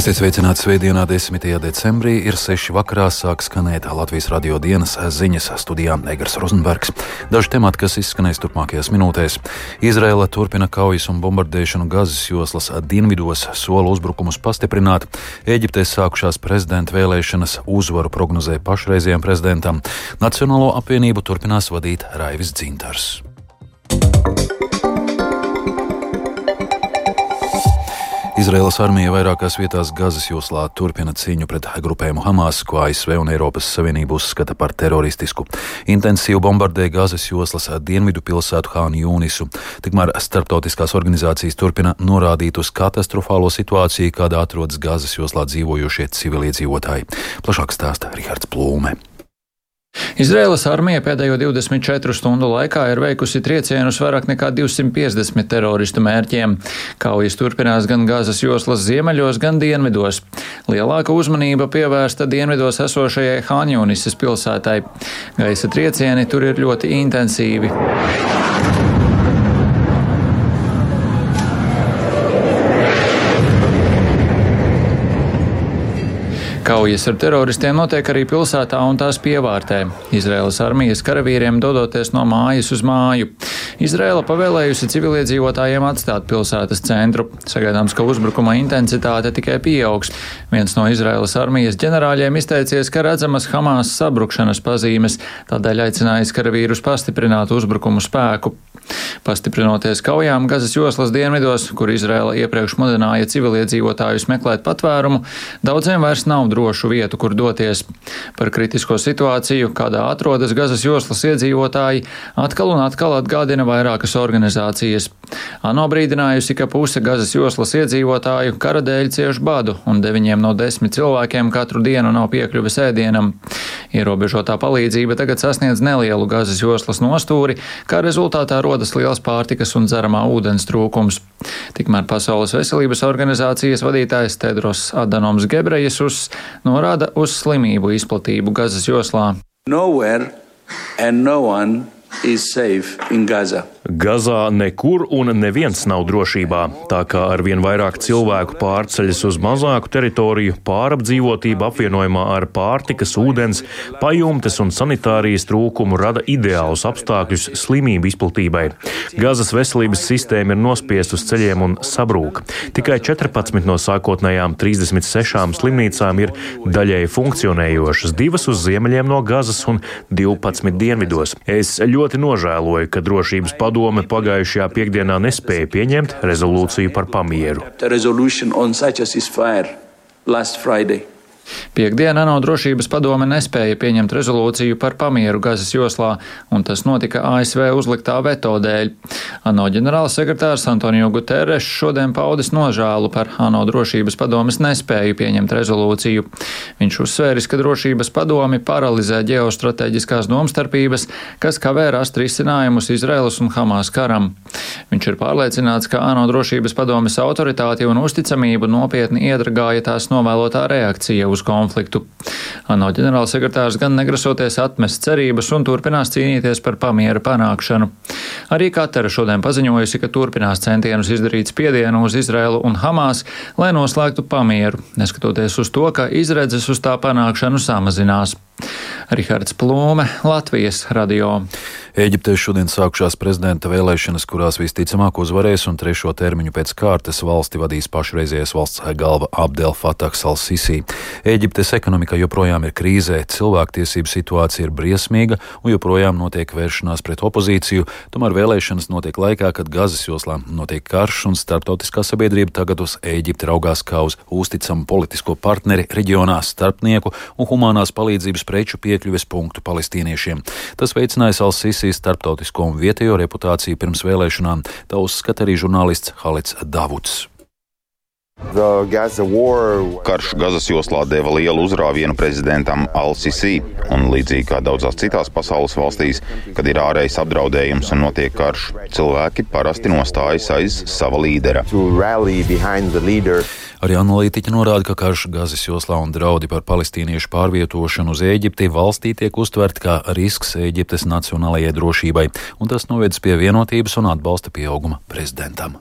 Esiet sveicināti svētdienā, 10. decembrī, ir 6. vakarā sāk skanēt Latvijas radio dienas ziņas studijā Negras Rozenbergs. Daži temati, kas izskanēs turpmākajās minūtēs. Izraela turpina kaujas un bombardēšanu Gazas joslas dienvidos, sola uzbrukumus pastiprināt. Eģiptē sākušās prezidenta vēlēšanas uzvaru prognozē pašreizējiem prezidentam. Nacionālo apvienību turpinās vadīt Raivis Dzintars. Izraēlas armija vairākās vietās Gazas joslā turpina cīņu pret grupējumu Hamas, ko ASV un Eiropas Savienība uzskata par teroristisku. Intensīvi bombardē Gazas joslas dienvidu pilsētu Hānu Jūnisu. Tikmēr starptautiskās organizācijas turpina norādīt uz katastrofālo situāciju, kādā atrodas Gazas joslā dzīvojošie civiliedzīvotāji. Plašāk stāsta Rihards Plūme. Izraēlas armija pēdējo 24 stundu laikā ir veikusi triecienus vairāk nekā 250 teroristu mērķiem. Kaujas turpinās gan Gāzes joslas ziemeļos, gan dienvidos. Lielāka uzmanība pievērsta dienvidos esošajai Hāņūnisas pilsētai. Gaisa triecieni tur ir ļoti intensīvi. Kaujas ar teroristiem notiek arī pilsētā un tās pievārtē. Izraēlas armijas karavīriem dodoties no mājas uz māju. Izraēla pavēlējusi civiliedzīvotājiem atstāt pilsētas centru. Sagaidāms, ka uzbrukuma intensitāte tikai pieaugs. Viens no Izraēlas armijas ģenerāļiem izteicies, ka redzamas Hamas sabrukšanas pazīmes, tādēļ aicinājis karavīrus pastiprināt uzbrukumu spēku. Pastiprinoties kaujām Gazas joslas dienvidos, kur Izraela iepriekš mudināja civiliedzīvotājus meklēt patvērumu, daudziem vairs nav drošu vietu, kur doties. Par kritisko situāciju, kādā atrodas Gazas joslas iedzīvotāji, atkal un atkal atgādina vairākas organizācijas. ANO brīdinājusi, ka puse Gazas joslas iedzīvotāju kara dēļ cieš badu, un deviņiem no desmit cilvēkiem katru dienu nav piekļuves ēdienam. Ierobežotā palīdzība tagad sasniedz nelielu Gazas joslas nostūri, kā rezultātā rodas liels pārtikas un dzeramā ūdens trūkums. Tikmēr Pasaules veselības organizācijas vadītājs Tedros Adanoms Gebrejesus norāda uz slimību izplatību Gazas joslā. Nowhere and no one is safe in Gaza. Gazā nekur un neviens nav drošībā, tā kā arvien vairāk cilvēku pārceļas uz mazāku teritoriju, pārapdzīvotība apvienojumā ar pārtikas, ūdens, pajumtes un sanitārijas trūkumu rada ideālus apstākļus slimību izplatībai. Gazas veselības sistēma ir nospiest uz ceļiem un sabrūk. Tikai 14 no sākotnējām 36 slimnīcām ir daļēji funkcionējošas, divas uz ziemeļiem no Gazas un 12 dienvidos. Es ļoti nožēloju, ka drošības padomu padome pagājušajā piekdienā nespēja pieņemt rezolūciju par pamieru. Piektdien ANO drošības padome nespēja pieņemt rezolūciju par pamieru Gazas joslā, un tas notika ASV uzliktā veto dēļ. ANO ģenerālsekretārs Antonio Guterres šodien paudis nožēlu par ANO drošības padomes nespēju pieņemt rezolūciju. Viņš uzsvēris, ka drošības padomi paralizē ģeostrateģiskās domstarpības, kas kavē rast risinājumus Izraēlas un Hamas karam. Viņš ir pārliecināts, ka ANO drošības padomes autoritāti un uzticamību nopietni iedragāja tās novēlotā reakcija uz uz konfliktu. ANO ģenerālsekretārs gan negrasoties atmest cerības un turpinās cīnīties par pamiera panākšanu. Arī Katara šodien paziņojusi, ka turpinās centienus izdarīt spiedienu uz Izraelu un Hamas, lai noslēgtu pamieru, neskatoties uz to, ka izredzes uz tā panākšanu samazinās. Rihards Plūme, Latvijas radio. Eģiptē šodien sākušās prezidenta vēlēšanas, kurās visticamāk uzvarēs un trešo termiņu pēc kārtas valsti vadīs pašreizējais valsts galva Abdel Fatahs al-Sisi. Eģiptes ekonomika joprojām ir krīzē, cilvēktiesību situācija ir briesmīga un joprojām notiek vēršanās pret opozīciju, tomēr vēlēšanas notiek laikā, kad Gazas joslā notiek karš un starptautiskā sabiedrība tagad uz Eģipti raugās kā uz uzticamu politisko partneri reģionā, starpnieku un humanās palīdzības preču piekļuves punktu palestīniešiem. Tas veicinājis al-Sisi Tunisijas starptautisko un vietējo reputāciju pirms vēlēšanām, tā uzskata arī žurnālists Halits Davuds. Karš Gazas joslā deva lielu uzrāvienu prezidentam Al-Sisi, un līdzīgi kā daudzās citās pasaules valstīs, kad ir ārējais apdraudējums un notiek karš, cilvēki parasti nostājas aiz sava līdera. Arī analītiķi norāda, ka karš Gazas joslā un draudi par palestīniešu pārvietošanu uz Eģipti valstī tiek uztverti kā risks Eģiptes nacionālajai drošībai, un tas novedis pie vienotības un atbalsta pieauguma prezidentam.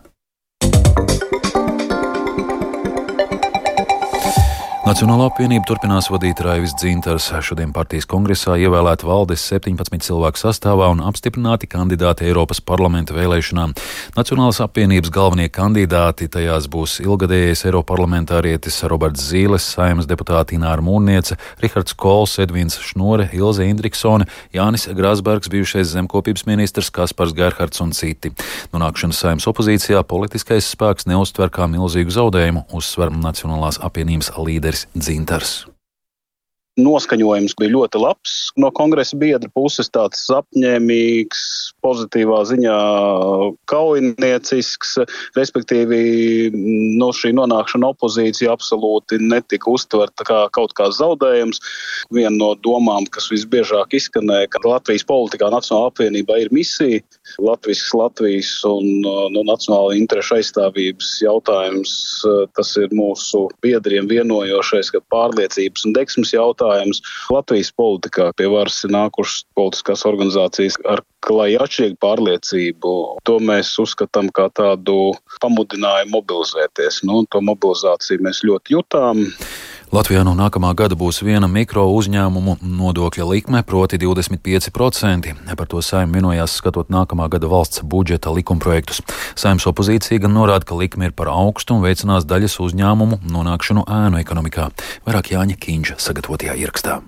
Nacionālā apvienība turpinās vadīt Raivis Dzintars. Šodien partijas kongresā ievēlēta valdes 17 cilvēku sastāvā un apstiprināti kandidāti Eiropas parlamenta vēlēšanām. Nacionālās apvienības galvenie kandidāti tajās būs ilgadējais Eiroparlamentārietis Roberts Zīles, saimas deputāti Ināra Mūrniece, Rihards Kols, Edvins Šnore, Ilze Indriksone, Jānis Grāsbergs, bijušais zemkopības ministrs Kaspars Gerhards un citi. Nonākšanas saimas opozīcijā politiskais spēks neuztver kā milzīgu zaudējumu, uzsver Nacionālās apvienības līderis Dzintars noskaņojums bija ļoti labs no kongresa biedra puses, tāds apņēmīgs, pozitīvā ziņā kaujiniecisks, respektīvi no šī nonākšana opozīcija absolūti netika uztverta kā kaut kāds zaudējums. Viena no domām, kas visbiežāk izskanēja, ka Latvijas politikā Nacionāla apvienībā ir misija, Latvijas, Latvijas un no nacionāla interešu aizstāvības jautājums, tas ir mūsu biedriem vienojošais, ka pārliecības un deksmes jautājums Latvijas politikā pie varas ir nākušas politiskās organizācijas ar klāju atšķirīgu pārliecību. To mēs uzskatām kā tādu pamudinājumu mobilizēties. Nu, to mobilizāciju mēs ļoti jutām. Latvijā no nākamā gada būs viena mikro uzņēmumu nodokļa likme, proti 25%. Par to saimnieks vienojās skatot nākamā gada valsts budžeta likumprojektus. Saimnes opozīcija gan norāda, ka likme ir par augstu un veicinās daļas uzņēmumu nonākšanu ēnu ekonomikā. Vairāk Jāņa Kīņša sagatavotajā ierakstā.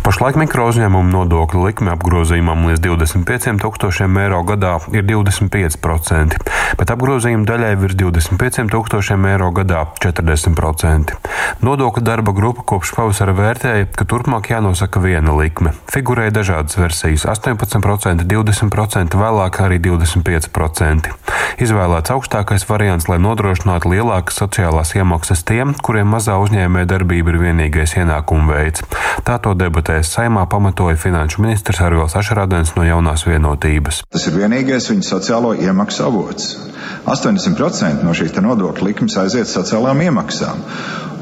Pašlaik mikro uzņēmumu nodokļu likme apgrozījumam līdz 25 tūkstošiem eiro gadā ir 25%, bet apgrozījuma daļai virs 25 tūkstošiem eiro gadā 40%. Nodokļu darba grupa kopš pavasara vērtēja, ka turpmāk jānosaka viena likme. Figurēja dažādas versijas - 18%, 20%, vēlāk arī 25%. Izvēlēts augstākais variants, lai nodrošinātu lielākas sociālās iemaksas tiem, kuriem mazā uzņēmē darbība ir vienīgais ienākuma veids. Tā to debatēs saimā pamatoja finanšu ministrs Arvils Ašarādens no jaunās vienotības. Tas ir vienīgais viņa sociālo iemaksu avots. 80% no šīs nodokļu likmes aiziet sociālām iemaksām.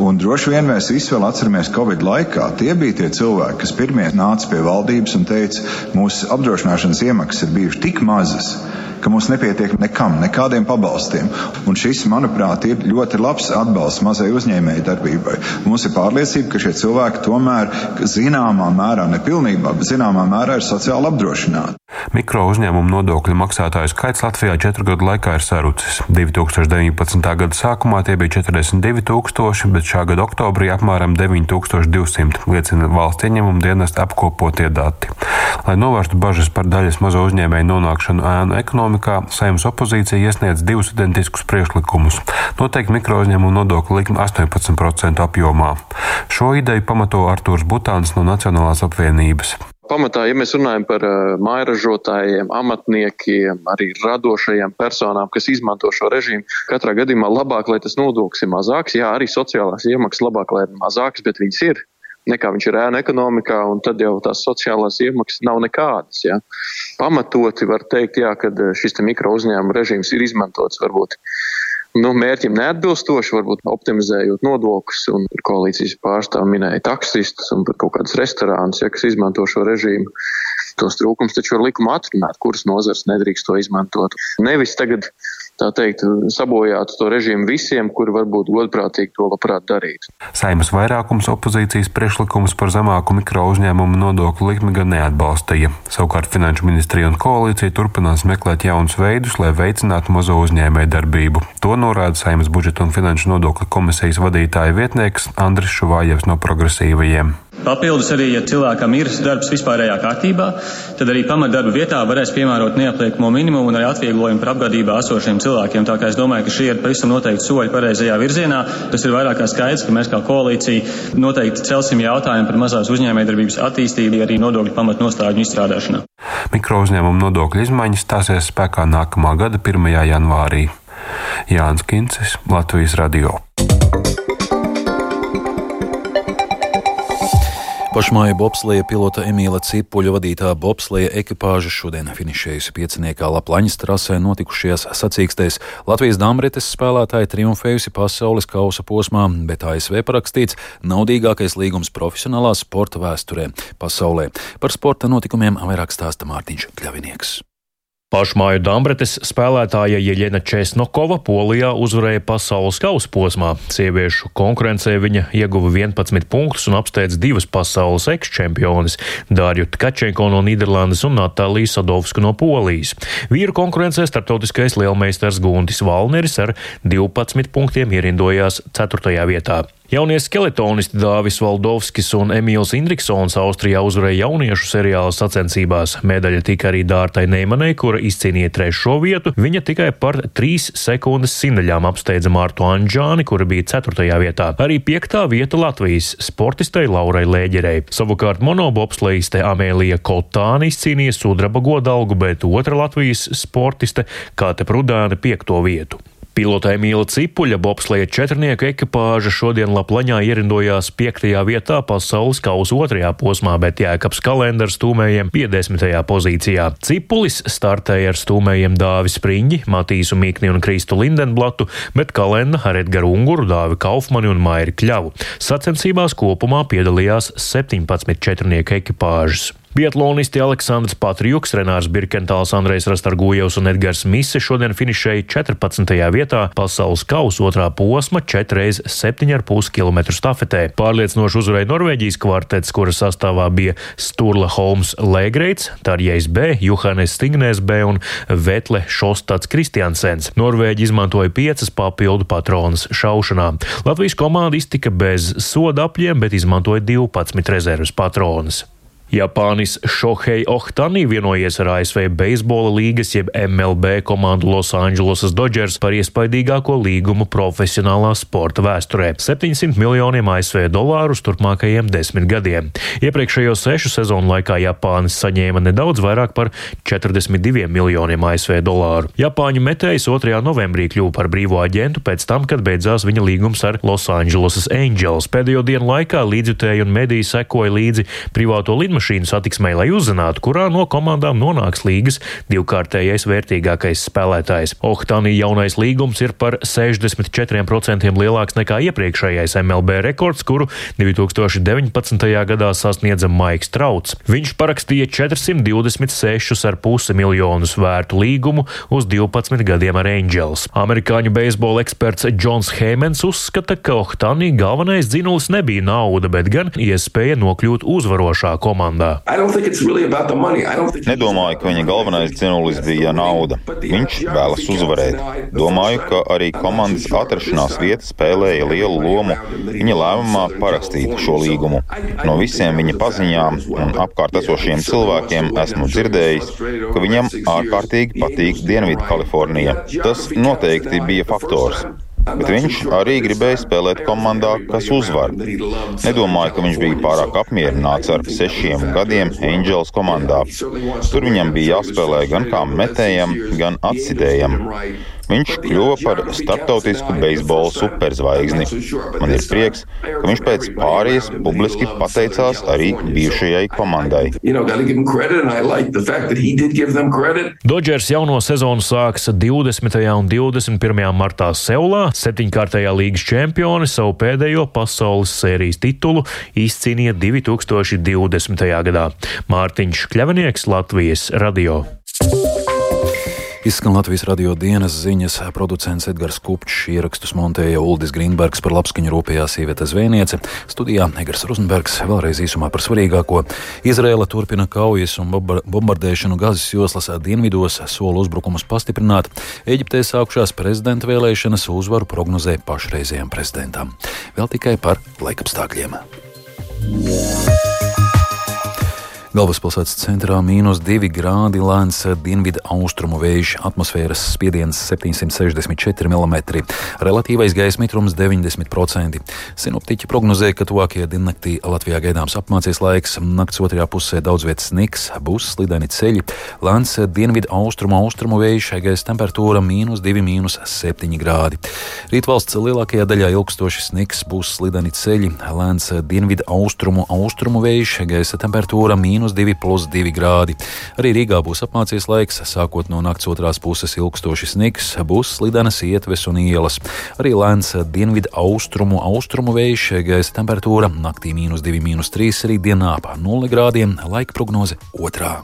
Un droši vien mēs visi vēl atceramies Covid laikā. Tie bija tie cilvēki, kas pirmie nāca pie valdības un teica, mūsu apdrošināšanas iemaksas ir bijušas tik mazas, ka mums nepietiek nekam, nekādiem pabalstiem. Un šis, manuprāt, ir ļoti labs atbalsts mazai uzņēmēji darbībai. Mums ir pārliecība, ka šie cilvēki tomēr zināmā mērā, nepilnībā, bet zināmā mērā ir sociāli apdrošināti. Mikro uzņēmumu nodokļu maksātāju skaits Latvijā četru gadu laikā ir sarucis. 2019. gada sākumā tie bija 42 tūkstoši, bet šā gada oktobrī apmēram 9200, liecina valsts ieņēmuma dienesta apkopotie dati. Lai novērstu bažas par daļas mazo uzņēmēju nonākšanu ēnu ekonomikā, saimnes opozīcija iesniedz divus identiskus priekšlikumus - noteikti mikro uzņēmumu nodokļu likmi 18% apjomā. Šo ideju pamato Artūrs Butāns no Nacionālās apvienības pamatā, ja mēs runājam par uh, mājražotājiem, amatniekiem, arī radošajiem personām, kas izmanto šo režīmu, katrā gadījumā labāk, lai tas nodoklis ir mazāks. Jā, arī sociālās iemaksas labāk, lai ir mazākas, bet viņas ir nekā viņš ir ēna ekonomikā, un tad jau tās sociālās iemaksas nav nekādas. Ja. Pamatoti var teikt, jā, ka šis mikro uzņēmuma režīms ir izmantots varbūt nu, mērķim neatbilstoši, varbūt optimizējot nodokļus, koalīcijas pārstāvji minēja taksistus un kaut kādus restorānus, ja, kas izmanto šo režīmu. Tos trūkums taču var likuma atrunāt, kuras nozars nedrīkst to izmantot. Nevis tagad tā teikt, sabojātu to režīmu visiem, kuri varbūt godprātīgi to labprāt darītu. Saimas vairākums opozīcijas priekšlikums par zemāku mikro uzņēmumu nodokļu likmi gan neatbalstīja. Savukārt Finanšu ministrija un koalīcija turpinās meklēt jaunus veidus, lai veicinātu mazo uzņēmēju darbību. To norāda Saimas budžeta un finanšu nodokļu komisijas vadītāja vietnieks Andris Šuvājevs no progresīvajiem. Papildus arī, ja cilvēkam ir darbs vispārējā kārtībā, tad arī pamatdarba vietā varēs piemērot neapliekamo minimumu un arī atvieglojumu par apgādībā esošiem cilvēkiem. Tā kā es domāju, ka šie ir pavisam noteikti soļi pareizajā virzienā. Tas ir vairāk kā skaidrs, ka mēs kā koalīcija noteikti celsim jautājumu par mazās uzņēmējdarbības attīstību arī nodokļu pamatnostādņu izstrādāšanā. Mikro uzņēmumu nodokļu izmaiņas stāsies spēkā nākamā gada 1. janvārī. Jānis Kincis, Latvijas Radio. Pašmāja bobsleja pilota Emīla Cipuļa vadītā bobsleja ekipāža šodien finišējusi pieciniekā Laplaņas trasē notikušajās sacīkstēs. Latvijas dāmretes spēlētāji triumfējusi pasaules kausa posmā, bet ASV parakstīts naudīgākais līgums profesionālā sporta vēsturē pasaulē. Par sporta notikumiem vairāk stāsta Mārtiņš Kļavinieks. Pašmāju Dambretes spēlētāja Jeļena Česnokova Polijā uzvarēja pasaules kausa posmā. Sieviešu konkurencē viņa ieguva 11 punktus un apsteidz divas pasaules ekšķempionis - Dārju Tkačenko no Nīderlandes un Natāliju Sadovsku no Polijas. Vīru konkurencē starptautiskais lielmeistars Guntis Valneris ar 12 punktiem ierindojās 4. vietā. Jaunie skeletonisti Dāvis Valdovskis un Emīls Indriksons Austrijā uzvarēja jauniešu seriāla sacensībās. Medaļa tika arī Dārtai Neimanai, kura izcīnīja trešo vietu. Viņa tikai par trīs sekundes sindaļām apsteidza Mārtu Anģāni, kura bija ceturtajā vietā. Arī piektā vieta Latvijas sportistei Laurai Lēģerei. Savukārt monobobslēgiste Amēlija Kotāni izcīnīja sudraba godalgu, bet otra Latvijas sportiste Kāte Prudāne piekto vietu. Pilota Emīla Cipuļa bobsleja četrnieku ekipāža šodien Laplaņā ierindojās piektajā vietā pasaules kausa otrajā posmā, bet Jēkabs kalendars stūmējiem 50. pozīcijā. Cipulis startēja ar stūmējiem Dāvi Spriņģi, Matīsu Mīkni un Kristu Lindenblatu, bet kalenda ar Edgaru Unguru, Dāvi Kaufmani un Mairi Kļavu. Sacensībās kopumā piedalījās 17 četrnieku ekipāžas. Biatlonisti Aleksandrs Patrijuks, Renārs Birkentāls, Andrejs Rastargujevs un Edgars Mise šodien finišēja 14. vietā pasaules kausa otrā posma 4,7,5 km stafetē. Pārliecinoši uzvarēja Norvēģijas kvartets, kura sastāvā bija Sturla Holmes Lēgreits, Tarjais B, Juhanes Stignes B un Vetle Šostats Kristiansens. Norvēģi izmantoja piecas papildu patronas šaušanā. Latvijas komanda iztika bez soda apļiem, bet izmantoja 12 rezerves patronas. Japānis Shohei Ohtani vienojies ar ASV beisbola līgas jeb MLB komandu Los Angeles Dodgers par iespaidīgāko līgumu profesionālā sporta vēsturē - 700 miljoniem ASV dolāru turpmākajiem desmit gadiem. Iepriekšējo sešu sezonu laikā Japānis saņēma nedaudz vairāk par 42 miljoniem ASV dolāru. Japāņu metējs 2. novembrī kļuva par brīvo aģentu pēc tam, kad beidzās viņa līgums ar Los Angeles Angels. Pēdējo dienu laikā līdzjutēji un mediji sekoja līdzi privāto lidmašīnu lidmašīnu satiksmē, lai uzzinātu, kurā no komandām nonāks līgas divkārtējais vērtīgākais spēlētājs. Ohtānī jaunais līgums ir par 64% lielāks nekā iepriekšējais MLB rekords, kuru 2019. gadā sasniedza Maiks Trauts. Viņš parakstīja 426,5 miljonus vērtu līgumu uz 12 gadiem ar Angels. Amerikāņu beisbola eksperts Džons Heimens uzskata, ka Ohtānī galvenais dzinulis nebija nauda, bet gan iespēja nokļūt uzvarošā komandā komandā. Nedomāju, ka viņa galvenais dzinulis bija nauda. Viņš vēlas uzvarēt. Domāju, ka arī komandas atrašanās vieta spēlēja lielu lomu viņa lēmumā parakstīt šo līgumu. No visiem viņa paziņām un apkārt esošiem cilvēkiem esmu dzirdējis, ka viņam ārkārtīgi patīk Dienvidu Kalifornija. Tas noteikti bija faktors. Bet viņš arī gribēja spēlēt komandā, kas uzvar. Nedomāju, ka viņš bija pārāk apmierināts ar sešiem gadiem Angels komandā. Tur viņam bija jāspēlē gan kā metējam, gan atsidējam. Viņš kļuva par starptautisku beisbola superzvaigzni. Man ir prieks, ka viņš pēc pārējas publiski pateicās arī bijušajai komandai. Dodgers jauno sezonu sāks 20. un 21. martā Seulā. Septiņkārtajā līgas čempioni savu pēdējo pasaules sērijas titulu izcīnīja 2020. gadā. Mārtiņš Kļavinieks, Latvijas radio. Izskan Latvijas radio dienas ziņas, producents Edgars Kupčs, ierakstus montēja Uldis Grīnbergs par labskaņu rūpējās sieviete zvejniece. Studijā Egars Rozenbergs vēlreiz īsumā par svarīgāko. Izrēla turpina kaujas un bombardēšanu Gazas joslas dienvidos, sola uzbrukumus pastiprināt. Eģiptē sākušās prezidenta vēlēšanas uzvaru prognozē pašreizējiem prezidentam. Vēl tikai par laikapstākļiem. Yeah. Galvaspilsētas centrā - mīnus 2 grādi, lēns dienvidu austrumu vējš, atmosfēras spiediens 764 mm, relatīvais gaisa mitrums 90%. Sinoptiķi prognozē, ka tuvākajā diennaktī Latvijā gaidāms apmācies laiks, nakts otrajā pusē daudz vietas sniks, būs slideni ceļi, lēns dienvidu austrumu austrumu vējš, gaisa temperatūra - mīnus 2,7 grādi. Rīt valsts lielākajā daļā ilgstoši sniks, būs slideni ceļi, lēns dienvidu austrumu austrumu vējš, gaisa temperatūra - mīnus mīnus 2,2 grādi. Arī Rīgā būs apmācies laiks, sākot no nakts otrās puses ilgstoši sniks, būs slidenas ietves un ielas. Arī lēns dienvidu austrumu, austrumu vējš, gaisa temperatūra naktī mīnus 2,3, arī dienā pa 0 grādiem, laika prognoze otrā.